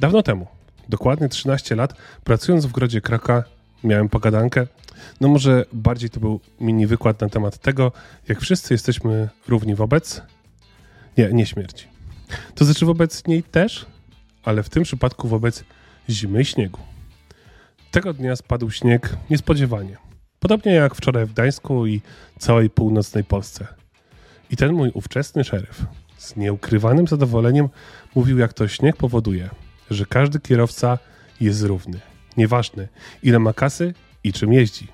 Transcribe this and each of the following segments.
Dawno temu, dokładnie 13 lat, pracując w Grodzie Kraka, miałem pogadankę. No może bardziej to był mini wykład na temat tego, jak wszyscy jesteśmy równi wobec... Nie, nie śmierci. To znaczy wobec niej też, ale w tym przypadku wobec zimy i śniegu. Tego dnia spadł śnieg niespodziewanie. Podobnie jak wczoraj w Gdańsku i całej północnej Polsce. I ten mój ówczesny szeryf z nieukrywanym zadowoleniem mówił, jak to śnieg powoduje, że każdy kierowca jest równy. Nieważne, ile ma kasy i czym jeździ.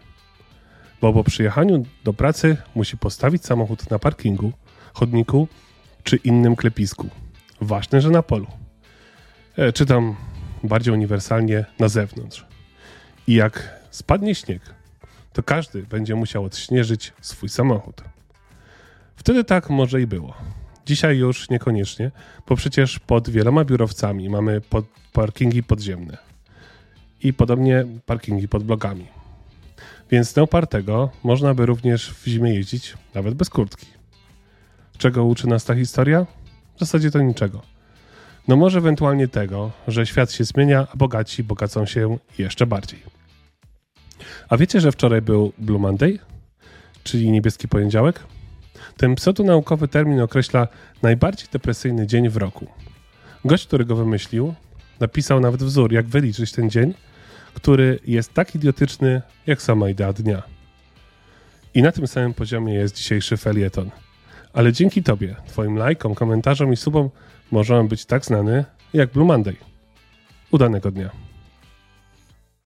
Bo po przyjechaniu do pracy musi postawić samochód na parkingu, chodniku czy innym klepisku. Ważne, że na polu. E, czy tam bardziej uniwersalnie na zewnątrz. I jak spadnie śnieg, to każdy będzie musiał odśnieżyć swój samochód. Wtedy tak może i było. Dzisiaj już niekoniecznie, bo przecież pod wieloma biurowcami mamy pod parkingi podziemne i podobnie parkingi pod blokami. Więc neupartego można by również w zimie jeździć nawet bez kurtki. Czego uczy nas ta historia? W zasadzie to niczego. No może ewentualnie tego, że świat się zmienia, a bogaci bogacą się jeszcze bardziej. A wiecie, że wczoraj był Blue Monday, czyli niebieski poniedziałek? Ten pseudonaukowy termin określa najbardziej depresyjny dzień w roku. Gość, który go wymyślił, napisał nawet wzór, jak wyliczyć ten dzień, który jest tak idiotyczny, jak sama idea dnia. I na tym samym poziomie jest dzisiejszy felieton. Ale dzięki Tobie, Twoim lajkom, komentarzom i subom możemy być tak znany jak Blue Monday. Udanego dnia.